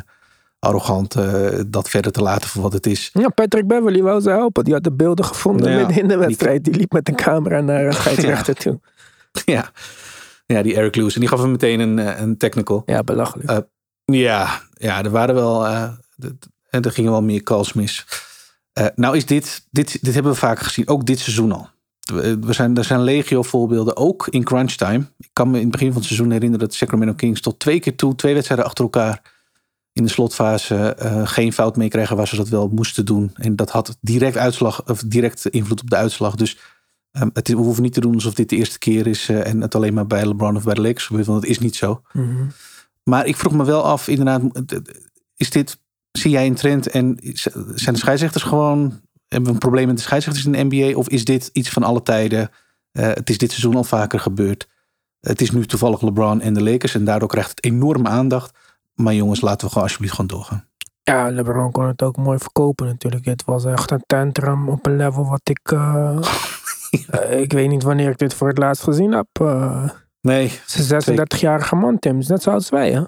arrogant eh, dat verder te laten voor wat het is. ja, Patrick Beverly wou ze helpen. Die had de beelden gevonden Ja, in de wedstrijd. Die liep met een camera naar een scheidsrechter toe. ja. ja, die Eric Lewis en die gaf hem meteen een, een technical. Ja, belachelijk. Ja, ja, er waren wel. Eh, en er gingen wel meer calls mis. Eh, nou is dit, dit, dit hebben we vaak gezien, ook dit seizoen al. We we zijn, er zijn legio voorbeelden, ook in crunch time. Ik kan me in het begin van het seizoen herinneren dat Sacramento Kings tot twee keer toe, twee wedstrijden achter elkaar in de slotfase eh, geen fout meekregen waar ze dat wel moesten doen. En dat had direct uitslag of direct invloed op de uitslag. Dus ehm, het, is- we hoeven niet te doen alsof dit de eerste keer is eh, en het alleen maar bij LeBron of bij de Lakers gebeurt, want dat is niet zo. Mhm. Maar ik vroeg me wel af, inderdaad, is dit, zie jij een trend en zijn de scheidsrechters gewoon, hebben we een probleem met de scheidsrechters in de NBA? Of is dit iets van alle tijden? Eh, het is dit seizoen al vaker gebeurd. Het is nu toevallig LeBron en de Lakers en daardoor krijgt het enorme aandacht. Maar jongens, laten we gewoon alsjeblieft gewoon doorgaan. Ja, LeBron kon het ook mooi verkopen natuurlijk. Het was echt een tantrum op een level wat ik... eh, Eh, ik weet niet wanneer ik dit voor het laatst gezien heb. Nee. Ze 36-jarige man, Tim. Is net zoals wij, hè?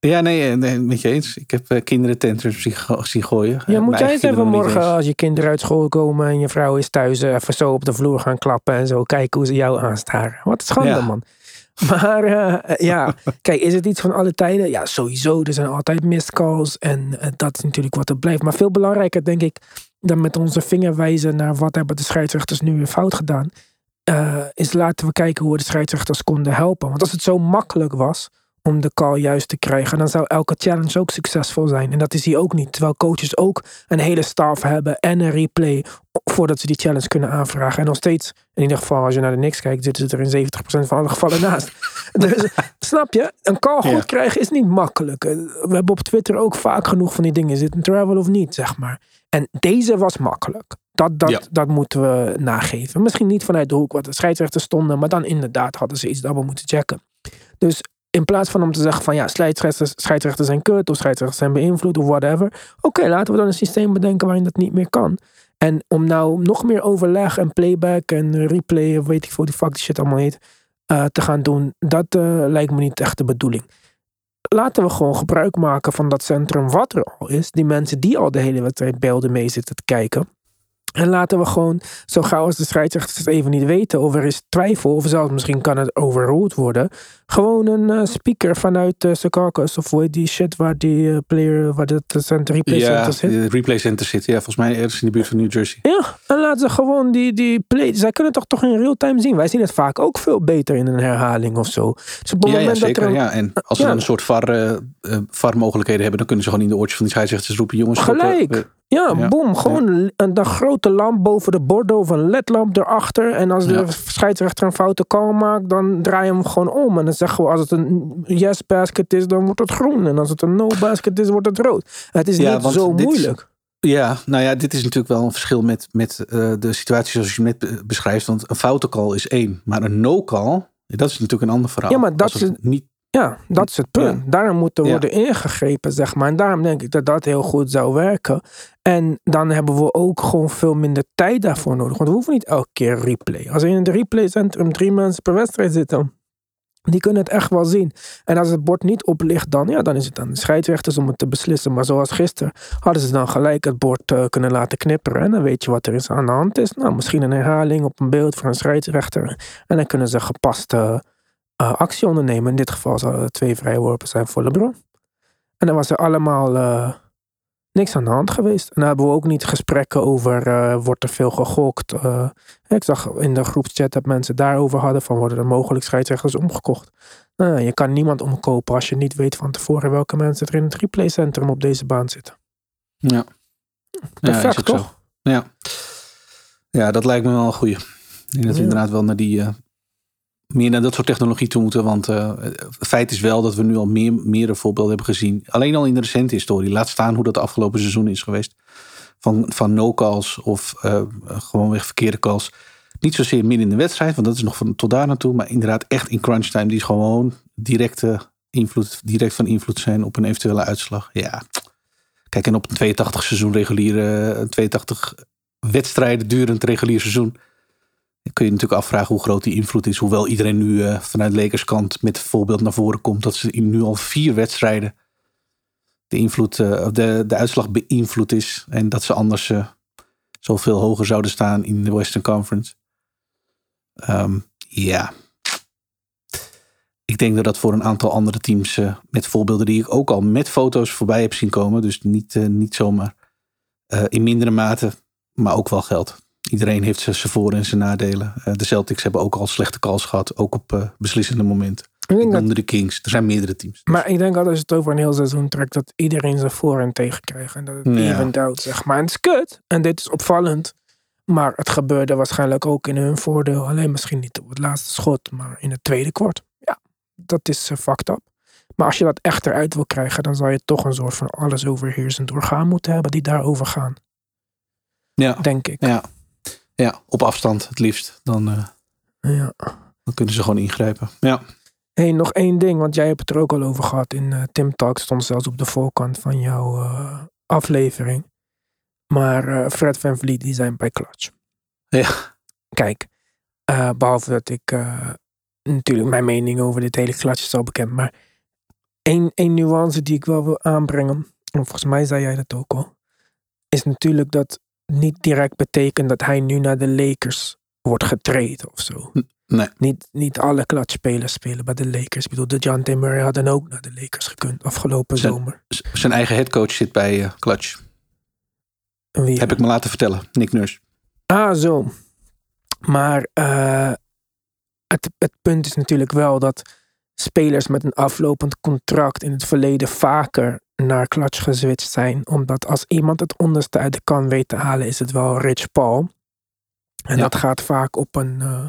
Ja, nee, nee, met je eens. Ik heb uh, kinderen tantrums zien gooien. Ja, moet jij eens even morgen, als je kinderen uit school komen en je vrouw is thuis, even zo op de vloer gaan klappen en zo kijken hoe ze jou aanstaren. Wat schande, ja. man. Maar uh, ja, kijk, is het iets van alle tijden? Ja, sowieso. Er zijn altijd missed calls en uh, dat is natuurlijk wat er blijft. Maar veel belangrijker, denk ik, dan met onze vinger wijzen naar wat hebben de scheidsrechters nu weer fout gedaan, uh, is laten we kijken hoe we de scheidsrechters konden helpen. Want als het zo makkelijk was om de call juist te krijgen, dan zou elke challenge ook succesvol zijn. En dat is hier ook niet. Terwijl coaches ook een hele staf hebben en een replay voordat ze die challenge kunnen aanvragen. En nog steeds, in ieder geval als je naar de Knicks kijkt, zitten ze er in 70% van alle gevallen naast. dus snap je? Een call goed krijgen is niet makkelijk. We hebben op Twitter ook vaak genoeg van die dingen. Is het een travel of niet, zeg maar. En deze was makkelijk. Dat, dat, dat moeten we nageven. Misschien niet vanuit de hoek wat de scheidsrechters stonden, maar dan inderdaad hadden ze iets dat we moeten checken. Dus in plaats van om te zeggen van ja, scheidsrechters, zijn kut of scheidsrechters zijn beïnvloed of whatever. Oké, laten we dan een systeem bedenken waarin dat niet meer kan. En om nou nog meer overleg en playback en replay weet ik veel die fuck die shit allemaal heet, uh, te gaan doen, dat uh, lijkt me niet echt de bedoeling. Laten we gewoon gebruik maken van dat centrum wat er al is. Die mensen die al de hele wedstrijd beelden mee zitten te kijken. En laten we gewoon, zo gauw als de scheidsrechters het even niet weten, of er is twijfel, of zelfs misschien kan het overruled worden, gewoon een uh, speaker vanuit uh, Secaucus, of hoe die shit waar die uh, player, waar het center, replay ja, center zit. Ja, replay center zit, ja, volgens mij ergens in de buurt van New Jersey. Ja, en laten ze gewoon die, die play, zij kunnen toch toch in real time zien. Wij zien het vaak ook veel beter in een herhaling of zo. Dus op het ja, zeker, dat er ja. En als ze dan een soort VAR, VAR mogelijkheden hebben, dan kunnen ze gewoon in de oortjes van die scheidsrechters roepen, jongens, Gelijk. Ja, ja, boom. Gewoon ja. een, een, grote lamp boven de borden of een ledlamp erachter. En als de ja. scheidsrechter een foute call maakt, dan draai je hem gewoon om. En dan zeggen we, als het een yes basket is, dan wordt het groen. En als het een no basket is, wordt het rood. Het is niet zo moeilijk. Is, ja, nou ja, dit is natuurlijk wel een verschil met, met uh, de situatie zoals je net beschrijft. Want een foute call is één. Maar een no call, dat is natuurlijk een ander verhaal. Ja, maar dat is niet ja, dat is het punt. Ja. Daarom moet er worden ingegrepen, zeg maar. En daarom denk ik dat dat heel goed zou werken. En dan hebben we ook gewoon veel minder tijd daarvoor nodig. Want we hoeven niet elke keer replay. Als er in het replaycentrum drie mensen per wedstrijd zitten, die kunnen het echt wel zien. En als het bord niet oplicht, dan, ja, dan is het aan de scheidsrechters om het te beslissen. Maar zoals gisteren hadden ze dan gelijk het bord uh, kunnen laten knipperen. En dan weet je wat er is aan de hand is. Nou, misschien een herhaling op een beeld van een scheidsrechter. En dan kunnen ze gepaste uh, actie ondernemen. In dit geval zouden er twee vrijworpen zijn voor LeBron. En dan was er allemaal uh, niks aan de hand geweest. En dan hebben we ook niet gesprekken over uh, wordt er veel gegokt. ik zag in de groepschat dat mensen daarover hadden van worden er mogelijk scheidsrechters omgekocht. Nou, je kan niemand omkopen als je niet weet van tevoren welke mensen er in het replaycentrum op deze baan zitten. Ja. Perfect, ja, toch? Zo. Ja. ja, dat lijkt me wel een goeie. Ik denk dat we inderdaad wel naar die meer naar dat soort technologie toe moeten. Want uh, het feit is wel dat we nu al meer, meerdere voorbeelden hebben gezien. Alleen al in de recente historie. Laat staan hoe dat de afgelopen seizoen is geweest. Van, van no-calls of uh, gewoonweg verkeerde calls. Niet zozeer midden in de wedstrijd, want dat is nog van, tot daar naartoe. Maar inderdaad echt in crunch time. Die gewoon directe invloed, direct van invloed zijn op een eventuele uitslag. Ja, kijk en op een 82 seizoen reguliere, 82 wedstrijden durend regulier seizoen kun je natuurlijk afvragen hoe groot die invloed is. Hoewel iedereen nu uh, vanuit Lakers kant met voorbeeld naar voren komt dat ze in nu al vier wedstrijden de, invloed, uh, de, de uitslag beïnvloed is. En dat ze anders uh, zoveel hoger zouden staan in de Western Conference. Um, ja. Ik denk dat dat voor een aantal andere teams met voorbeelden die ik ook al met foto's voorbij heb zien komen. Dus niet, niet zomaar in mindere mate, maar ook wel geld. Iedereen heeft zijn voor- en zijn nadelen. Uh, de Celtics hebben ook al slechte calls gehad, ook op uh, beslissende momenten. Ik denk onder de Kings. Er zijn meerdere teams. Maar ik denk dat als je het over een heel seizoen trekt, dat iedereen zijn voor- en tegen krijgt. En dat het ja. even out, zeg maar. En het is kut. En dit is opvallend. Maar het gebeurde waarschijnlijk ook in hun voordeel. Alleen misschien niet op het laatste schot, maar in het tweede kwart. Ja, dat is uh, fucked up. Maar als je dat echt eruit wil krijgen, dan zal je toch een soort van alles overheersend orgaan moeten hebben die daarover gaan. Ja. Denk ik. Ja. Ja, op afstand het liefst. Dan, uh, ja. dan kunnen ze gewoon ingrijpen. Ja. hey, nog één ding, want jij hebt het er ook al over gehad. In uh, Tim Talk stond zelfs op de voorkant van jouw uh, aflevering. Maar Fred Van Vliet, die zijn bij Clutch. Ja. Kijk, Eh, behalve dat ik eh, natuurlijk mijn mening over dit hele klatje is al bekend. Maar één, één nuance die ik wel wil aanbrengen, en volgens mij zei jij dat ook al, is natuurlijk dat niet direct betekent dat hij nu naar de Lakers wordt getraind of zo. Nee. Niet, niet alle klatspelers spelen bij de Lakers. Ik bedoel, de John. Murray had dan ook naar de Lakers gekund afgelopen Zijn- zomer. Zijn eigen headcoach zit bij eh, Clutch. Wie? Heb ik me laten vertellen. Nick Nurse. Ah, zo. Maar eh, het, het punt is natuurlijk wel dat spelers met een aflopend contract in het verleden vaker naar clutch geswitcht zijn. Omdat als iemand het onderste uit de kan weet te halen, is het wel Rich Paul. En Ja. dat gaat vaak op een, eh,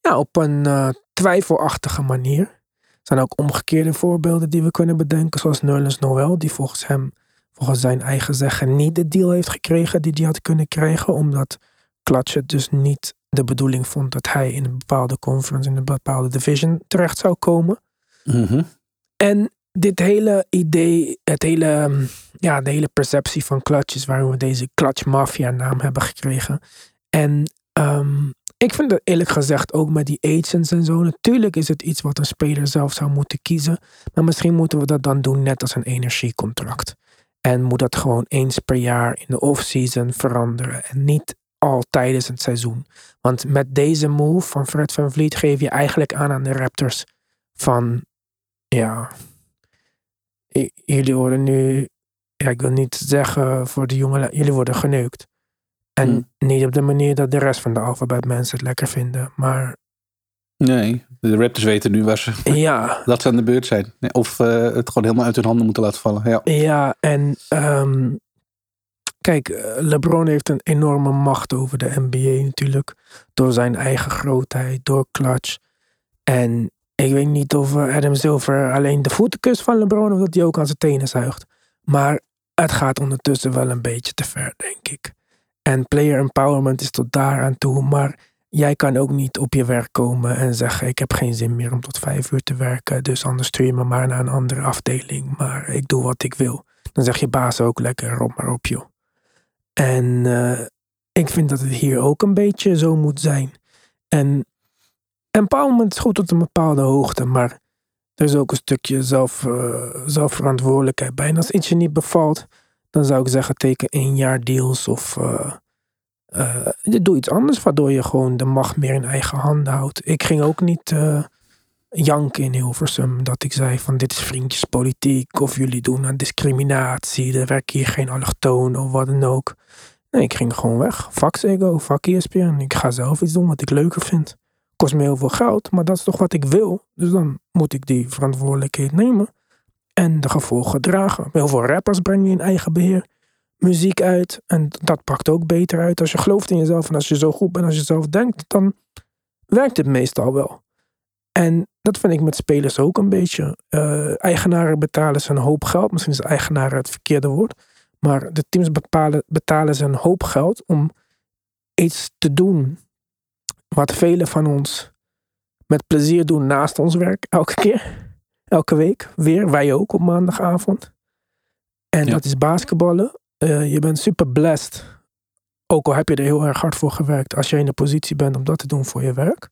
ja, op een eh, twijfelachtige manier. Er zijn ook omgekeerde voorbeelden die we kunnen bedenken, zoals Nerlens Noel, die volgens hem, volgens zijn eigen zeggen, niet de deal heeft gekregen die hij had kunnen krijgen, omdat Clutch het dus niet de bedoeling vond dat hij in een bepaalde conference, in een bepaalde division terecht zou komen. Mhm. En dit hele idee, het hele, mm, ja, de hele perceptie van is waarom we deze Clutch Mafia naam hebben gekregen. En ehm, ik vind het eerlijk gezegd ook met die agents en zo. Natuurlijk is het iets wat een speler zelf zou moeten kiezen. Maar misschien moeten we dat dan doen net als een energiecontract. En moet dat gewoon eens per jaar in de off-season veranderen. En niet al tijdens het seizoen. Want met deze move van Fred van Vliet geef je eigenlijk aan aan de Raptors van ja, jullie worden nu, ja, ik wil niet zeggen voor de jongen, jullie worden geneukt. En Hmm. niet op de manier dat de rest van de alfabet mensen het lekker vinden. Maar Nee, de Raptors weten nu waar ze, ja, dat ze aan de beurt zijn. Of eh, het gewoon helemaal uit hun handen moeten laten vallen. Ja. ja en ehm, kijk, eh, LeBron heeft een enorme macht over de NBA natuurlijk. Door zijn eigen grootheid, door clutch. En ik weet niet of Adam Silver alleen de voeten kust van LeBron of dat hij ook aan zijn tenen zuigt. Maar het gaat ondertussen wel een beetje te ver, denk ik. En player empowerment is tot daar aan toe. Maar jij kan ook niet op je werk komen en zeggen: Ik heb geen zin meer om tot vijf uur te werken. Dus anders stuur je me maar naar een andere afdeling. Maar ik doe wat ik wil. Dan zeg je baas ook lekker: Rop maar op, joh. En eh, ik vind dat het hier ook een beetje zo moet zijn. En empowerment is goed tot een bepaalde hoogte, maar er is ook een stukje zelf, eh, zelfverantwoordelijkheid bij. En als iets je niet bevalt, dan zou ik zeggen: teken één jaar deals of eh, doe iets anders, waardoor je gewoon de macht meer in eigen handen houdt. Ik ging ook niet janken in Hilversum dat ik zei: van dit is vriendjespolitiek of jullie doen aan discriminatie, er werken hier geen allochtonen of wat dan ook. Nee, ik ging gewoon weg. Fuck Ziggo, fuck E ESPN. Ik ga zelf iets doen wat ik leuker vind. Kost me heel veel geld, maar dat is toch wat ik wil. Dus dan moet ik die verantwoordelijkheid nemen. En de gevolgen dragen. Heel veel rappers breng je in eigen beheer muziek uit. En dat pakt ook beter uit. Als je gelooft in jezelf en als je zo goed bent als je zelf denkt, dan werkt het meestal wel. En dat vind ik met spelers ook een beetje. Eh, eigenaren betalen ze een hoop geld. Misschien is eigenaar het verkeerde woord. Maar de teams bepalen, betalen ze een hoop geld om iets te doen wat velen van ons met plezier doen naast ons werk. Elke keer. Elke week. Weer. Wij ook op maandagavond. En Ja. dat is basketballen. Eh, je bent super blessed. Ook al heb je er heel erg hard voor gewerkt. Als je in de positie bent om dat te doen voor je werk.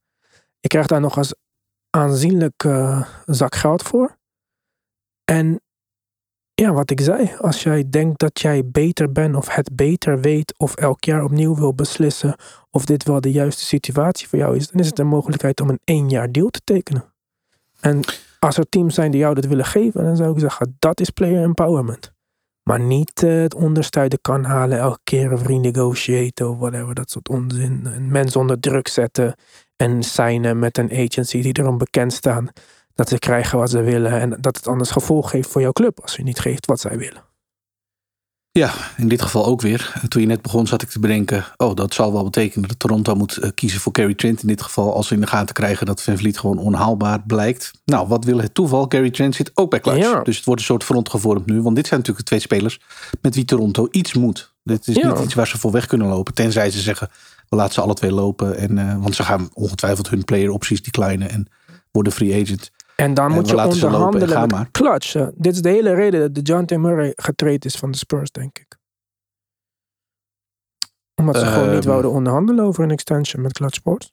Je krijgt daar nog eens aanzienlijk eh, zak geld voor. En ja, wat ik zei. Als jij denkt dat jij beter bent of het beter weet. Of elk jaar opnieuw wil beslissen of dit wel de juiste situatie voor jou is. Dan is het een mogelijkheid om een één jaar deal te tekenen. En als er teams zijn die jou dat willen geven. Dan zou ik zeggen dat is player empowerment. Maar niet eh, het onderste kan halen. Elke keer of renegotiaten of whatever. Dat soort onzin. En mensen onder druk zetten. En signen met een agency die erom bekend staan. Dat ze krijgen wat ze willen. En dat het anders gevolg heeft voor jouw club. Als je niet geeft wat zij willen. Ja, in dit geval ook weer. Toen je net begon zat ik te bedenken... oh, dat zal wel betekenen dat Toronto moet eh, kiezen voor Gary Trent. In dit geval als ze in de gaten krijgen dat Van Vliet gewoon onhaalbaar blijkt. Nou, wat wil het toeval? Gary Trent zit ook bij Clutch. Ja. Dus het wordt een soort front gevormd nu. Want dit zijn natuurlijk de twee spelers met wie Toronto iets moet. Dit is Ja. niet iets waar ze voor weg kunnen lopen. Tenzij ze zeggen, we laten ze alle twee lopen. En, eh, want ze gaan ongetwijfeld hun player opties declinen en worden free agent. En dan En moet je en onderhandelen maar. Clutch. hè. Dit is de hele reden dat de John T. Murray getraind is van de Spurs, denk ik. Omdat ze gewoon niet Ehm. wouden onderhandelen over een extension met Clutch Sports.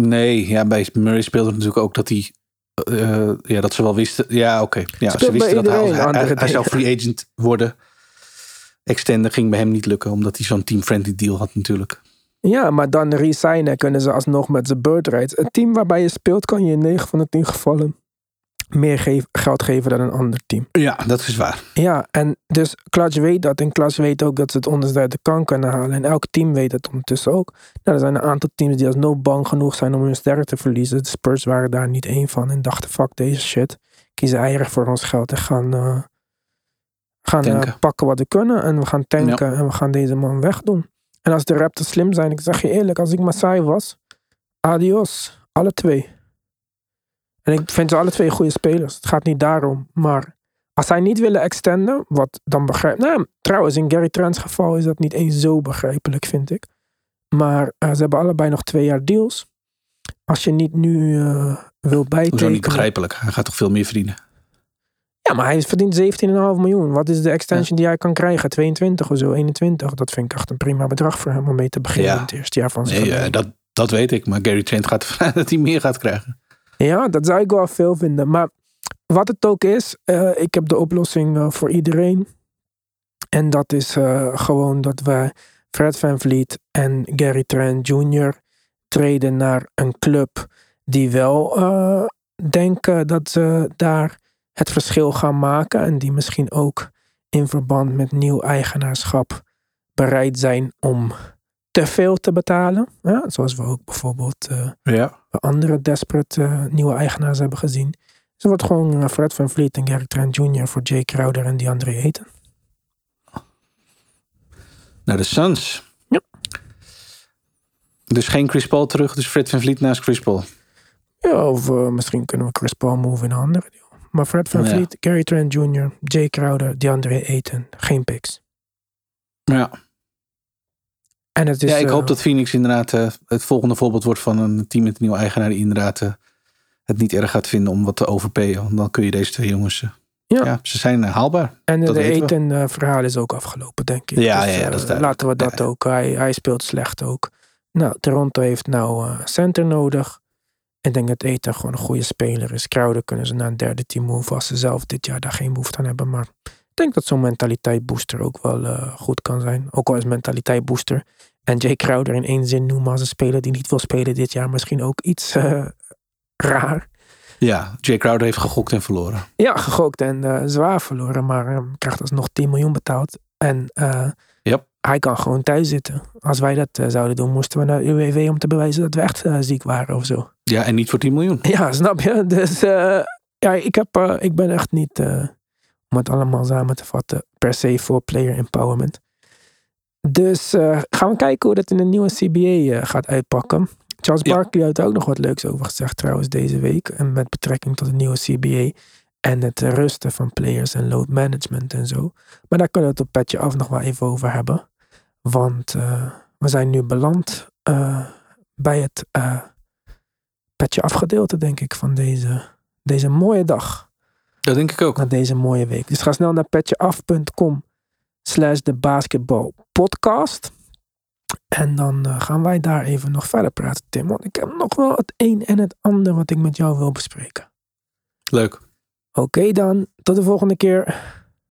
Nee, ja, bij Murray speelde het natuurlijk ook dat hij. eh, ja, dat ze wel wisten. Ja, oké. Ja, Speelt ze wisten dat hij, hij, hij, zou free agent worden. Extenden ging bij hem niet lukken, omdat hij zo'n team-friendly deal had natuurlijk. Ja, maar dan resignen kunnen ze alsnog met zijn bird rights. Een team waarbij je speelt kan je in 9 van de 10 gevallen meer geef- geld geven dan een ander team. Ja, dat is waar. Ja, en dus Clutch weet dat. En Clutch weet ook dat ze het onderste uit de kan kunnen halen. En elk team weet het ondertussen ook. Nou, er zijn een aantal teams die alsnog bang genoeg zijn om hun sterren te verliezen. De Spurs waren daar niet één van. En dachten, fuck deze shit. Kiezen eieren voor ons geld en gaan, eh, gaan eh, pakken wat we kunnen. En we gaan tanken en we gaan deze man wegdoen. En als de Raptors slim zijn, ik zeg je eerlijk, als ik Masai was, adios. Alle twee. En ik vind ze alle twee goede spelers. Het gaat niet daarom. Maar als zij niet willen extenden, wat dan begrijp Nou, trouwens, in Gary Trent's geval is dat niet eens zo begrijpelijk, vind ik. Maar eh, ze hebben allebei nog twee jaar deals. Als je niet nu eh, wil Hoezo bijtekenen. niet begrijpelijk? Hij gaat toch veel meer verdienen? Ja, maar hij verdient 17,5 miljoen. Wat is de extension die hij kan krijgen? 22 of zo, 21. Dat vind ik echt een prima bedrag voor hem om mee te beginnen Ja. in het eerste jaar van zijn Nee, dat, dat weet ik. Maar Gary Trent gaat ervan uit dat hij meer gaat krijgen. Ja, dat zou ik wel veel vinden. Maar wat het ook is, eh, ik heb de oplossing eh, voor iedereen. En dat is eh, gewoon dat we Fred Van Vliet en Gary Trent Jr. treden naar een club die wel denken dat ze daar het verschil gaan maken. En die misschien ook in verband met nieuw eigenaarschap bereid zijn om te veel te betalen. Ja, zoals we ook bijvoorbeeld eh, Ja. andere desperate eh, nieuwe eigenaars hebben gezien. Dus het wordt gewoon eh, Fred Van Vliet en Gary Trent Jr. voor Jay Crowder en DeAndre Ayton. Naar de Suns. Ja. Dus geen Chris Paul terug. Dus Fred van Vliet naast Chris Paul. Ja, of misschien kunnen we Chris Paul move in een andere deal. Maar Fred Van Ja. Vliet, Gary Trent Jr., Jay Crowder, DeAndre Ayton, geen picks. Ja. En het is, ja, ik eh, hoop dat Phoenix inderdaad eh, het volgende voorbeeld wordt van een team met een nieuwe eigenaar die inderdaad eh, het niet erg gaat vinden om wat te overpayen. Want dan kun je deze twee jongens. eh, Ja. ja. ze zijn eh, haalbaar. En dat de. Ayton-verhaal is ook afgelopen, denk ik. Ja, Dus, ja, ja, eh, dat is. Laten we dat Ja. ook. Hij, hij speelt slecht ook. Nou, Toronto heeft nou eh, center nodig. Ik denk dat Ayton gewoon een goede speler is. Crowder kunnen ze naar een derde team move als ze zelf dit jaar daar geen behoefte aan hebben. Maar ik denk dat zo'n mentaliteit booster ook wel eh, goed kan zijn. Ook al is mentaliteit booster. En Jay Crowder in één zin noemen als een speler die niet wil spelen dit jaar misschien ook iets eh, raar. Ja, Jay Crowder heeft gegokt en verloren. Ja, gegokt en eh, zwaar verloren, maar eh, krijgt alsnog 10 miljoen betaald. En. Hij kan gewoon thuis zitten. Als wij dat eh, zouden doen, moesten we naar UWV om te bewijzen dat we echt eh, ziek waren of zo. Ja, en niet voor 10 miljoen. Ja, snap je? Dus eh, ja, ik, heb, ik ben echt niet, om het allemaal samen te vatten, per se voor player empowerment. Dus gaan we kijken hoe dat in de nieuwe CBA gaat uitpakken. Charles Ja. Barkley had er ook nog wat leuks over gezegd trouwens deze week. En met betrekking tot de nieuwe CBA. En het rusten van players en load management en zo. Maar daar kunnen we het op petje af nog wel even over hebben. Want eh, we zijn nu beland eh, bij het eh, petje afgedeelte, denk ik, van deze, deze mooie dag. Dat denk ik ook. Na deze mooie week. Dus ga snel naar petjeaf.com slash de basketbal podcast. En dan gaan wij daar even nog verder praten, Tim. Want ik heb nog wel het een en het ander wat ik met jou wil bespreken. Leuk. Oké dan, tot de volgende keer.